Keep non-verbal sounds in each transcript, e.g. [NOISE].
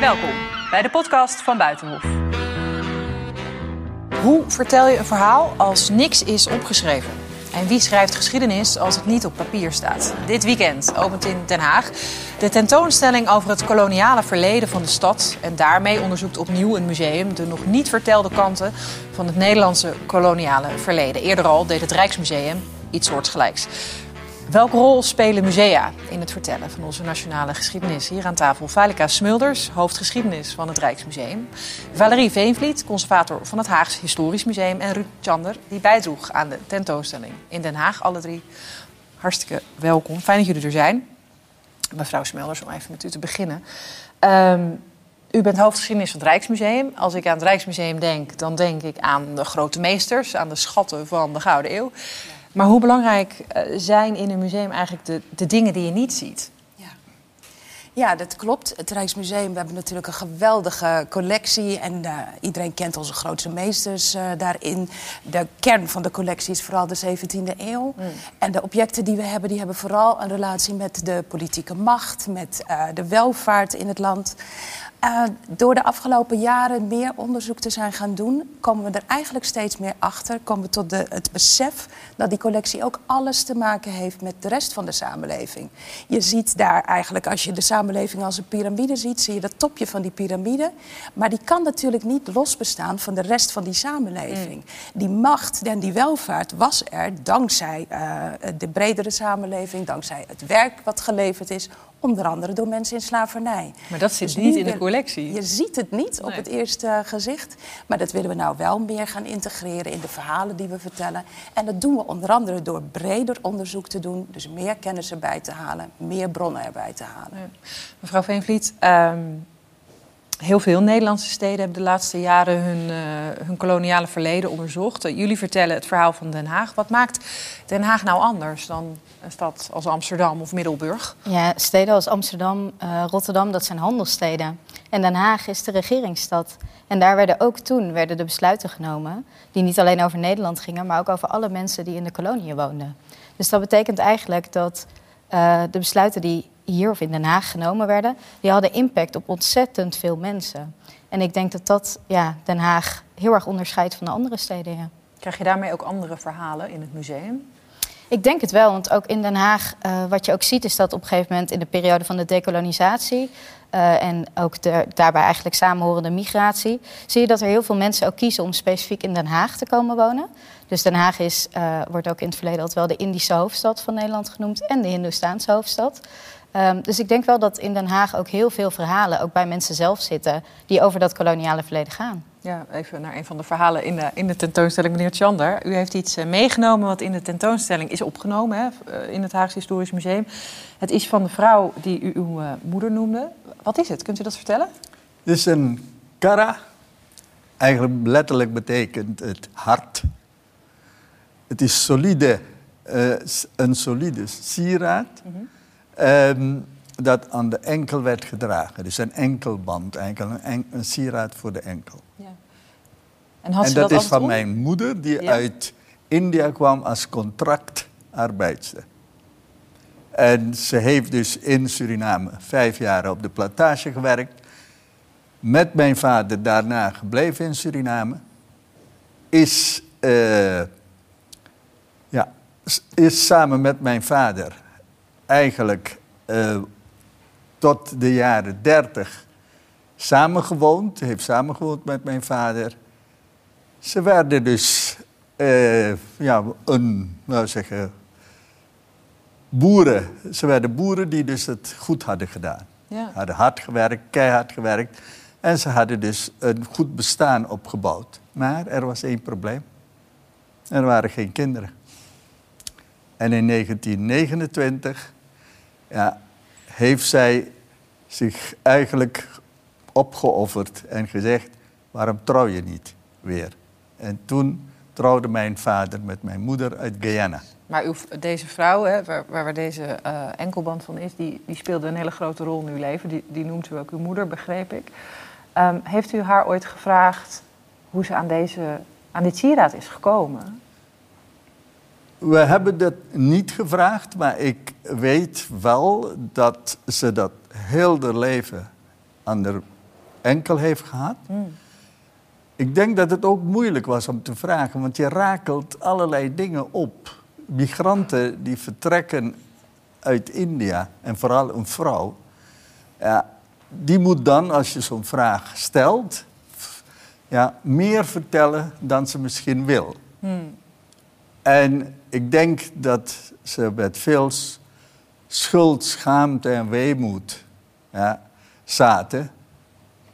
Welkom bij de podcast van Buitenhof. Hoe vertel je een verhaal als niks is opgeschreven? En wie schrijft geschiedenis als het niet op papier staat? Dit weekend opent in Den Haag de tentoonstelling over het koloniale verleden van de stad. En daarmee onderzoekt opnieuw een museum de nog niet vertelde kanten van het Nederlandse koloniale verleden. Eerder al deed het Rijksmuseum iets soortgelijks. Welke rol spelen musea in het vertellen van onze nationale geschiedenis? Hier aan tafel Valika Smulders, hoofdgeschiedenis van het Rijksmuseum. Valerie Veenvliet, conservator van het Haags Historisch Museum. En Ruud Chander, die bijdroeg aan de tentoonstelling in Den Haag. Alle drie hartstikke welkom. Fijn dat jullie er zijn. Mevrouw Smulders, om even met u te beginnen. Um, u bent hoofdgeschiedenis van het Rijksmuseum. Als ik aan het Rijksmuseum denk, dan denk ik aan de grote meesters, aan de schatten van de Gouden Eeuw. Maar hoe belangrijk eh, zijn in een museum eigenlijk de, de dingen die je niet ziet? Ja. ja, dat klopt. Het Rijksmuseum, we hebben natuurlijk een geweldige collectie. En uh, iedereen kent onze grootste meesters uh, daarin. De kern van de collectie is vooral de 17e eeuw. Mm. En de objecten die we hebben, die hebben vooral een relatie met de politieke macht, met de welvaart in het land. Uh, door de afgelopen jaren meer onderzoek te zijn gaan doen, komen we er eigenlijk steeds meer achter. Komen we tot de, het besef dat die collectie ook alles te maken heeft met de rest van de samenleving. Je ziet daar eigenlijk, als je de samenleving als een piramide ziet, zie je dat topje van die piramide. Maar die kan natuurlijk niet losbestaan van de rest van die samenleving. Mm. Die macht en die welvaart was er dankzij uh, de bredere samenleving, dankzij het werk wat geleverd is Onder andere door mensen in slavernij. Maar dat zit dus niet in de collectie. Je ziet het niet op het eerste gezicht. Maar dat willen we nou wel meer gaan integreren in de verhalen die we vertellen. En dat doen we onder andere door breder onderzoek te doen. Dus meer kennis erbij te halen, meer bronnen erbij te halen. Mevrouw Veenvliet, um, heel veel Nederlandse steden hebben de laatste jaren hun, uh, hun koloniale verleden onderzocht. Uh, jullie vertellen het verhaal van Den Haag. Wat maakt Den Haag nou anders dan een stad als Amsterdam of Middelburg? Ja, steden als Amsterdam, uh, Rotterdam, dat zijn handelssteden. En Den Haag is de regeringsstad. En daar werden ook toen werden de besluiten genomen... die niet alleen over Nederland gingen... maar ook over alle mensen die in de koloniën woonden. Dus dat betekent eigenlijk dat de besluiten die hier of in Den Haag genomen werden, die hadden impact op ontzettend veel mensen. En ik denk dat dat ja, Den Haag heel erg onderscheidt van de andere steden. Ja. Krijg je daarmee ook andere verhalen in het museum? Ik denk het wel, want ook in Den Haag, uh, wat je ook ziet, is dat op een gegeven moment in de periode van de dekolonisatie uh, en ook de, daarbij eigenlijk samenhorende migratie, zie je dat er heel veel mensen ook kiezen om specifiek in Den Haag te komen wonen. Dus Den Haag is, uh, wordt ook in het verleden altijd wel de Indische hoofdstad van Nederland genoemd en de Hindoestaanse hoofdstad. Um, dus ik denk wel dat in Den Haag ook heel veel verhalen, ook bij mensen zelf zitten, die over dat koloniale verleden gaan. Ja, even naar een van de verhalen in de, in de tentoonstelling, meneer Tjander. U heeft iets uh, meegenomen wat in de tentoonstelling is opgenomen hè, uh, in het Haagse Historisch Museum. Het is van de vrouw die u uw uh, moeder noemde. Wat is het? Kunt u dat vertellen? Het is een kara. Eigenlijk letterlijk betekent het hart. Het is solide, een solide sieraad. Mm -hmm. Um, dat aan de enkel werd gedragen. Dus een enkelband, eigenlijk een, en, een sieraad voor de enkel. Ja. En, had en dat, dat, is van om? mijn moeder, die ja. uit India kwam als contractarbeidster. En ze heeft dus in Suriname vijf jaar op de plantage gewerkt. Met mijn vader daarna gebleven in Suriname. Is, uh, ja, is samen met mijn vader eigenlijk uh, tot de jaren dertig samengewoond. Heeft samengewoond met mijn vader. Ze werden dus uh, ja, een, nou zeggen, boeren. Ze werden boeren die dus het goed hadden gedaan. Ja. Hadden hard gewerkt, keihard gewerkt. En ze hadden dus een goed bestaan opgebouwd. Maar er was één probleem. Er waren geen kinderen. En in 1929 ja, heeft zij zich eigenlijk opgeofferd en gezegd: waarom trouw je niet weer? En toen trouwde mijn vader met mijn moeder uit Guyana. Maar uw, deze vrouw, hè, waar, waar deze uh, enkelband van is, die, die speelde een hele grote rol in uw leven. Die, die noemt u ook uw moeder, begreep ik. Um, heeft u haar ooit gevraagd hoe ze aan, deze, aan dit sieraad is gekomen? We hebben dat niet gevraagd, maar ik weet wel dat ze dat heel haar leven aan haar enkel heeft gehad. Ik denk dat het ook moeilijk was om te vragen, want je rakelt allerlei dingen op. Migranten die vertrekken uit India, en vooral een vrouw, ja, die moet dan, als je zo'n vraag stelt, ja, meer vertellen dan ze misschien wil. En ik denk dat ze met veel schuld, schaamte en weemoed ja, zaten.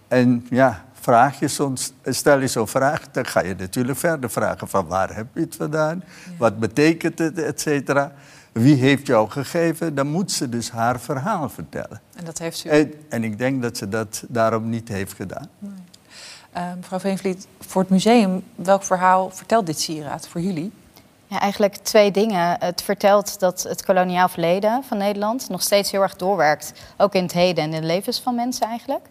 En ja, vraag je soms, stel je zo'n vraag, dan ga je natuurlijk verder vragen van waar heb je het vandaan? Wat betekent het, et cetera? Wie heeft jou gegeven? Dan moet ze dus haar verhaal vertellen. En dat heeft u. En, en ik denk dat ze dat daarom niet heeft gedaan. Eh, mevrouw Veenvliet, voor het museum, welk verhaal vertelt dit sieraad voor jullie? Ja, eigenlijk twee dingen. Het vertelt dat het koloniaal verleden van Nederland nog steeds heel erg doorwerkt. Ook in het heden en in de levens van mensen eigenlijk.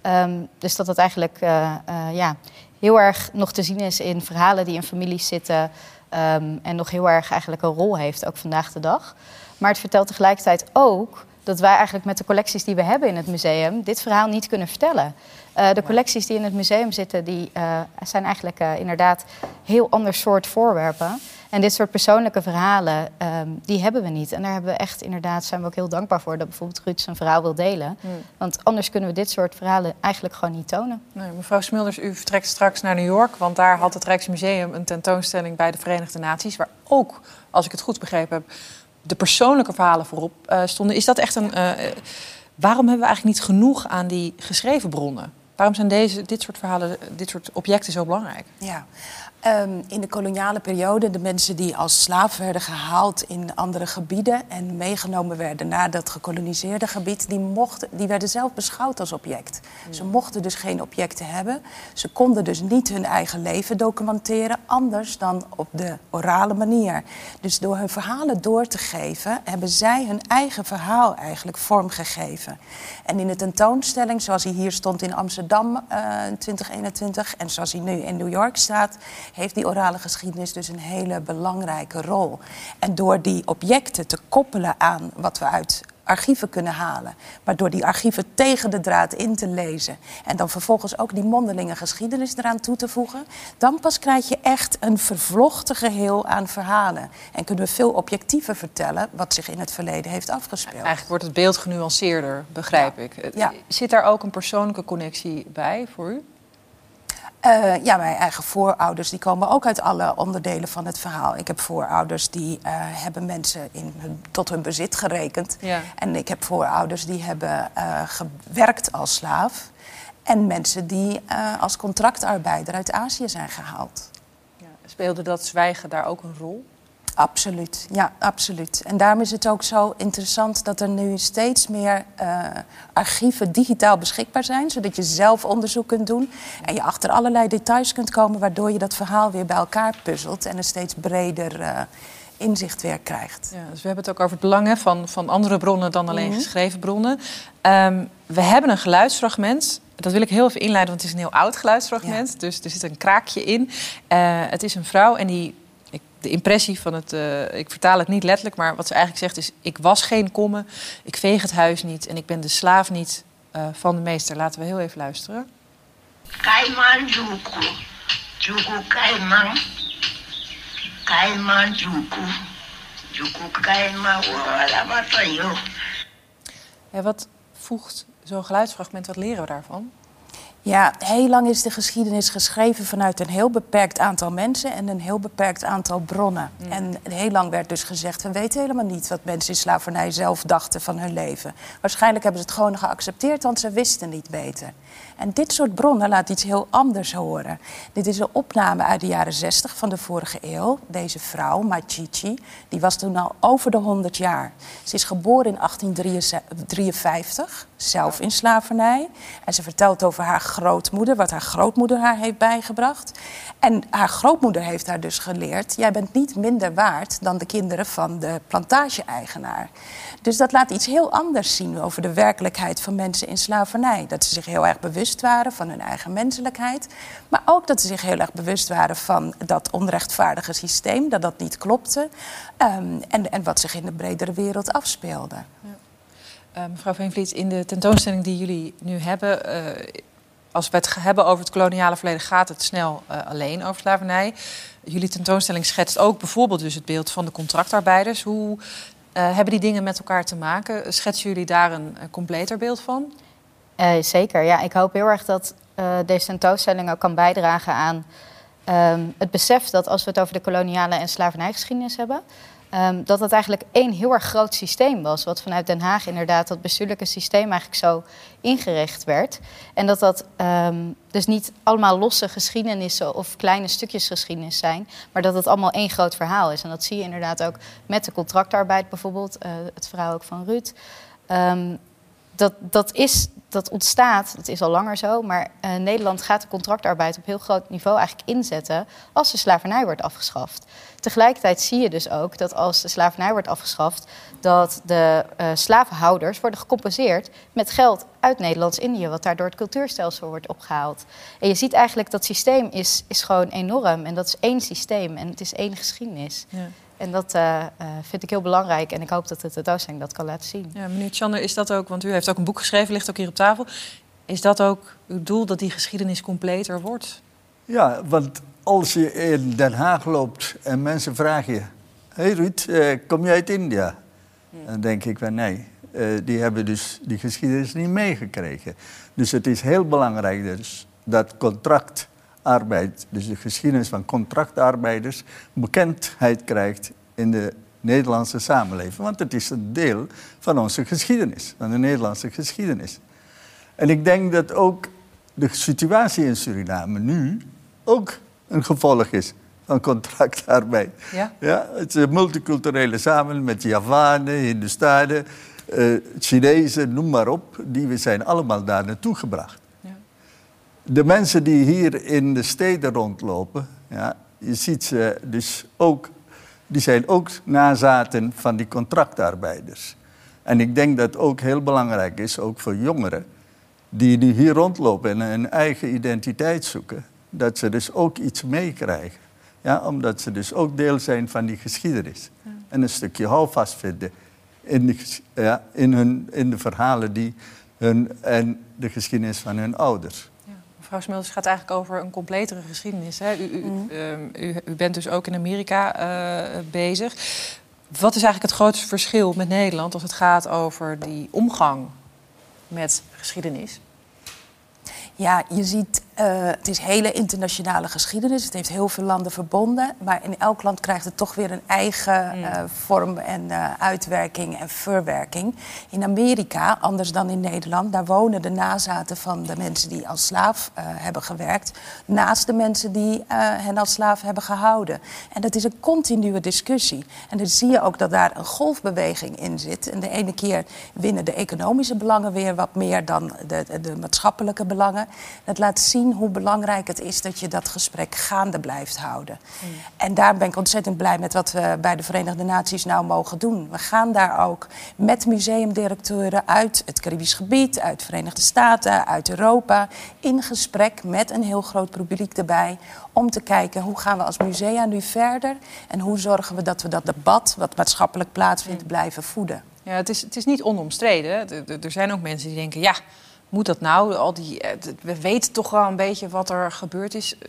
Ehm, dus dat het eigenlijk eh, eh, ja, heel erg nog te zien is in verhalen die in families zitten. ehm, en nog heel erg eigenlijk een rol heeft, ook vandaag de dag. Maar het vertelt tegelijkertijd ook dat wij eigenlijk met de collecties die we hebben in het museum dit verhaal niet kunnen vertellen. Eh, de collecties die in het museum zitten, die eh, zijn eigenlijk eh, inderdaad heel ander soort voorwerpen. En dit soort persoonlijke verhalen, ehm, die hebben we niet. En daar hebben we echt inderdaad, zijn we ook heel dankbaar voor dat bijvoorbeeld Ruud zijn verhaal wil delen. Want anders kunnen we dit soort verhalen eigenlijk gewoon niet tonen. Nee, mevrouw Smulders, u vertrekt straks naar New York, want daar had het Rijksmuseum een tentoonstelling bij de Verenigde Naties, waar ook, als ik het goed begrepen heb, de persoonlijke verhalen voorop stonden. Is dat echt een. waarom hebben we eigenlijk niet genoeg aan die geschreven bronnen? Waarom zijn deze, dit soort verhalen, dit soort objecten zo belangrijk? Ja. Ehm, in de koloniale periode, de mensen die als slaaf werden gehaald in andere gebieden en meegenomen werden naar dat gekoloniseerde gebied, die, mochten, die werden zelf beschouwd als object. Ze mochten dus geen objecten hebben. Ze konden dus niet hun eigen leven documenteren, anders dan op de orale manier. Dus door hun verhalen door te geven, hebben zij hun eigen verhaal eigenlijk vormgegeven. En in de tentoonstelling, zoals hij hier stond in Amsterdam eh, in 2021 en zoals hij nu in New York staat, heeft die orale geschiedenis dus een hele belangrijke rol. En door die objecten te koppelen aan wat we uit archieven kunnen halen, maar door die archieven tegen de draad in te lezen en dan vervolgens ook die mondelinge geschiedenis eraan toe te voegen, dan pas krijg je echt een vervlochten geheel aan verhalen. En kunnen we veel objectiever vertellen wat zich in het verleden heeft afgespeeld. Eigenlijk wordt het beeld genuanceerder, begrijp ik. Ja. Zit daar ook een persoonlijke connectie bij voor u? Eh, ja, mijn eigen voorouders die komen ook uit alle onderdelen van het verhaal. Ik heb voorouders die eh, hebben mensen in hun, tot hun bezit gerekend. Ja. En ik heb voorouders die hebben eh, gewerkt als slaaf. En mensen die als contractarbeider uit Azië zijn gehaald. Ja. Speelde dat zwijgen daar ook een rol? Absoluut, ja, absoluut. En daarom is het ook zo interessant dat er nu steeds meer eh, archieven digitaal beschikbaar zijn, zodat je zelf onderzoek kunt doen en je achter allerlei details kunt komen, waardoor je dat verhaal weer bij elkaar puzzelt en een steeds breder eh, inzicht weer krijgt. Ja, dus we hebben het ook over het belang hè, van, van andere bronnen dan alleen geschreven bronnen. Ehm, we hebben een geluidsfragment. Dat wil ik heel even inleiden, want het is een heel oud geluidsfragment. Dus er zit een kraakje in. Eh, het is een vrouw en die. De impressie van het. eh, ik vertaal het niet letterlijk, maar wat ze eigenlijk zegt is: Ik was geen komme, ik veeg het huis niet en ik ben de slaaf niet eh, van de meester. Laten we heel even luisteren. Kaiman Juku. Juku Kaiman. Kaiman Juku. Juku Kaiman. Ja, wat voegt zo'n geluidsfragment, wat leren we daarvan? Ja, heel lang is de geschiedenis geschreven vanuit een heel beperkt aantal mensen en een heel beperkt aantal bronnen. En heel lang werd dus gezegd: we weten helemaal niet wat mensen in slavernij zelf dachten van hun leven. Waarschijnlijk hebben ze het gewoon geaccepteerd, want ze wisten niet beter. En dit soort bronnen laat iets heel anders horen. Dit is een opname uit de jaren 60 van de vorige eeuw. Deze vrouw, Machichi, die was toen al over de 100 jaar. Ze is geboren in 1853, zelf in slavernij. En ze vertelt over haar grootmoeder, wat haar grootmoeder haar heeft bijgebracht. En haar grootmoeder heeft haar dus geleerd: jij bent niet minder waard dan de kinderen van de plantage-eigenaar. Dus dat laat iets heel anders zien over de werkelijkheid van mensen in slavernij. Dat ze zich heel erg bewust waren van hun eigen menselijkheid. Maar ook dat ze zich heel erg bewust waren van dat onrechtvaardige systeem, dat dat niet klopte. ehm, en, en wat zich in de bredere wereld afspeelde. Eh, mevrouw Veenvliet, in de tentoonstelling die jullie nu hebben, eh, als we het hebben over het koloniale verleden, gaat het snel eh, alleen over slavernij. Jullie tentoonstelling schetst ook bijvoorbeeld dus het beeld van de contractarbeiders. Hoe eh, hebben die dingen met elkaar te maken? Schetsen jullie daar een, completer beeld van? Eh, zeker, ja. Ik hoop heel erg dat deze tentoonstelling ook kan bijdragen aan ehm, het besef dat als we het over de koloniale en slavernijgeschiedenis hebben, ehm, dat dat eigenlijk één heel erg groot systeem was. Wat vanuit Den Haag inderdaad dat bestuurlijke systeem eigenlijk zo ingericht werd. En dat dat ehm, dus niet allemaal losse geschiedenissen of kleine stukjes geschiedenis zijn, maar dat het allemaal één groot verhaal is. En dat zie je inderdaad ook met de contractarbeid bijvoorbeeld, eh, het verhaal ook van Ruud. Ehm, dat, dat, is, dat ontstaat, dat is al langer zo, maar eh, Nederland gaat de contractarbeid op heel groot niveau eigenlijk inzetten als de slavernij wordt afgeschaft. Tegelijkertijd zie je dus ook dat als de slavernij wordt afgeschaft, dat de eh, slavenhouders worden gecompenseerd met geld uit Nederlands-Indië, wat daardoor het cultuurstelsel wordt opgehaald. En je ziet eigenlijk dat systeem is, is gewoon enorm en dat is één systeem en het is één geschiedenis. Ja. En dat eh, eh, vind ik heel belangrijk en ik hoop dat de tentoonstelling dat kan laten zien. Ja, meneer Chander, is dat ook, want u heeft ook een boek geschreven, ligt ook hier op tafel. Is dat ook uw doel, dat die geschiedenis completer wordt? Ja, want als je in Den Haag loopt en mensen vragen je... Hé hey Ruud, eh, kom je uit India? Dan denk ik van nee, eh, die hebben dus die geschiedenis niet meegekregen. Dus het is heel belangrijk dus dat contractarbeid, dus de geschiedenis van contractarbeiders, bekendheid krijgt in de Nederlandse samenleving. Want het is een deel van onze geschiedenis, van de Nederlandse geschiedenis. En ik denk dat ook de situatie in Suriname nu ook een gevolg is van contractarbeid. Ja? Ja, het is een multiculturele samenleving met Javanen, Hindustanen, eh Chinezen, noem maar op. Die we zijn allemaal daar naartoe gebracht. De mensen die hier in de steden rondlopen, ja, je ziet ze dus ook, die zijn ook nazaten van die contractarbeiders. En ik denk dat het ook heel belangrijk is, ook voor jongeren, die nu hier rondlopen en een eigen identiteit zoeken, dat ze dus ook iets meekrijgen. Ja, omdat ze dus ook deel zijn van die geschiedenis. En een stukje houvast vinden in de, ja, in, hun, in de verhalen die hun, en de geschiedenis van hun ouders. Mevrouw Smulders het gaat eigenlijk over een completere geschiedenis. Hè? U, u, ehm, u, u bent dus ook in Amerika eh, bezig. Wat is eigenlijk het grootste verschil met Nederland als het gaat over die omgang met geschiedenis? Ja, je ziet, eh, het is hele internationale geschiedenis. Het heeft heel veel landen verbonden. Maar in elk land krijgt het toch weer een eigen eh, vorm en eh, uitwerking en verwerking. In Amerika, anders dan in Nederland, daar wonen de nazaten van de mensen die als slaaf hebben gewerkt. naast de mensen die hen als slaaf hebben gehouden. En dat is een continue discussie. En dan zie je ook dat daar een golfbeweging in zit. En de ene keer winnen de economische belangen weer wat meer dan de, de, de maatschappelijke belangen. Dat laat zien hoe belangrijk het is dat je dat gesprek gaande blijft houden. En daar ben ik ontzettend blij met wat we bij de Verenigde Naties nou mogen doen. We gaan daar ook met museumdirecteuren uit het Caribisch gebied, uit de Verenigde Staten, uit Europa, in gesprek met een heel groot publiek erbij. Om te kijken hoe gaan we als musea nu verder en hoe zorgen we dat we dat debat, wat maatschappelijk plaatsvindt, blijven voeden. Ja, het, is, het is niet onomstreden. Er zijn ook mensen die denken, ja, moet dat nou? Al die, eh, we weten toch wel een beetje wat er gebeurd is. Eh,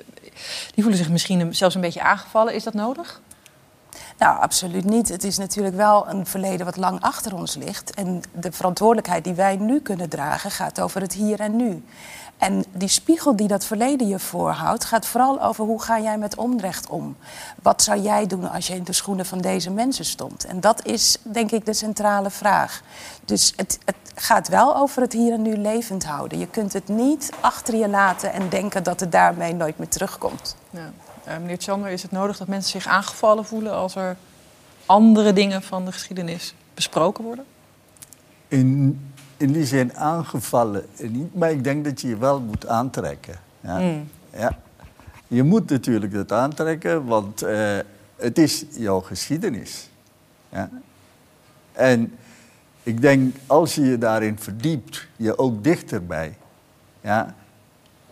Die voelen zich misschien zelfs een beetje aangevallen. Is dat nodig? Nou, absoluut niet. Het is natuurlijk wel een verleden wat lang achter ons ligt. En de verantwoordelijkheid die wij nu kunnen dragen gaat over het hier en nu. En die spiegel die dat verleden je voorhoudt, gaat vooral over hoe ga jij met onrecht om? Wat zou jij doen als je in de schoenen van deze mensen stond? En dat is denk ik de centrale vraag. Dus het, het gaat wel over het hier en nu levend houden. Je kunt het niet achter je laten en denken dat het daarmee nooit meer terugkomt. Ja. Eh, meneer Chander, is het nodig dat mensen zich aangevallen voelen als er andere dingen van de geschiedenis besproken worden? In, in die zin aangevallen niet, maar ik denk dat je je wel moet aantrekken. Ja. Mm. Ja. Je moet natuurlijk dat aantrekken, want eh, het is jouw geschiedenis. Ja. En ik denk, als je je daarin verdiept, je ook dichterbij, ja,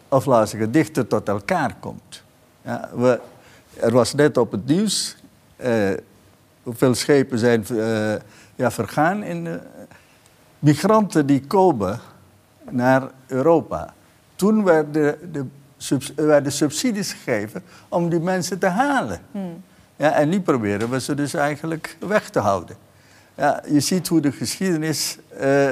of laat ik zeggen, dichter tot elkaar komt. Ja, we, er was net op het nieuws eh, hoeveel schepen zijn eh, ja, vergaan in de, migranten die komen naar Europa. toen werden de, subs- werden subsidies gegeven om die mensen te halen. Ja, en nu proberen we ze dus eigenlijk weg te houden. Ja, je ziet hoe de geschiedenis eh,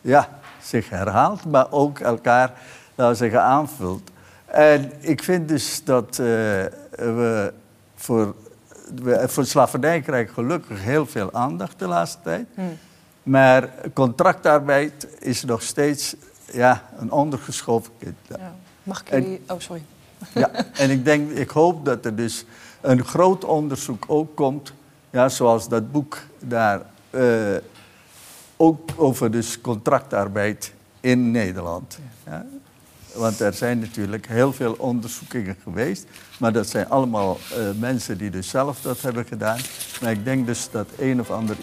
ja, zich herhaalt, maar ook elkaar we zeggen, aanvult. En ik vind dus dat eh, we voor, we voor slavernij krijgen gelukkig heel veel aandacht de laatste tijd. Maar contractarbeid is nog steeds ja, een ondergeschoven kind. Ja. Mag ik En- jullie... Oh, sorry. [LAUGHS] Ja, en ik, denk, ik hoop dat er dus een groot onderzoek ook komt, ja, zoals dat boek daar, eh, ook over dus contractarbeid in Nederland. Ja. Want er zijn natuurlijk heel veel onderzoekingen geweest, maar dat zijn allemaal eh, mensen die dus zelf dat hebben gedaan. Maar ik denk dus dat een of ander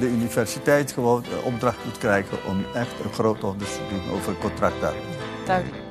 de universiteit gewoon de opdracht moet krijgen om echt een groot onderzoek te doen over contractarbeid. Duidelijk.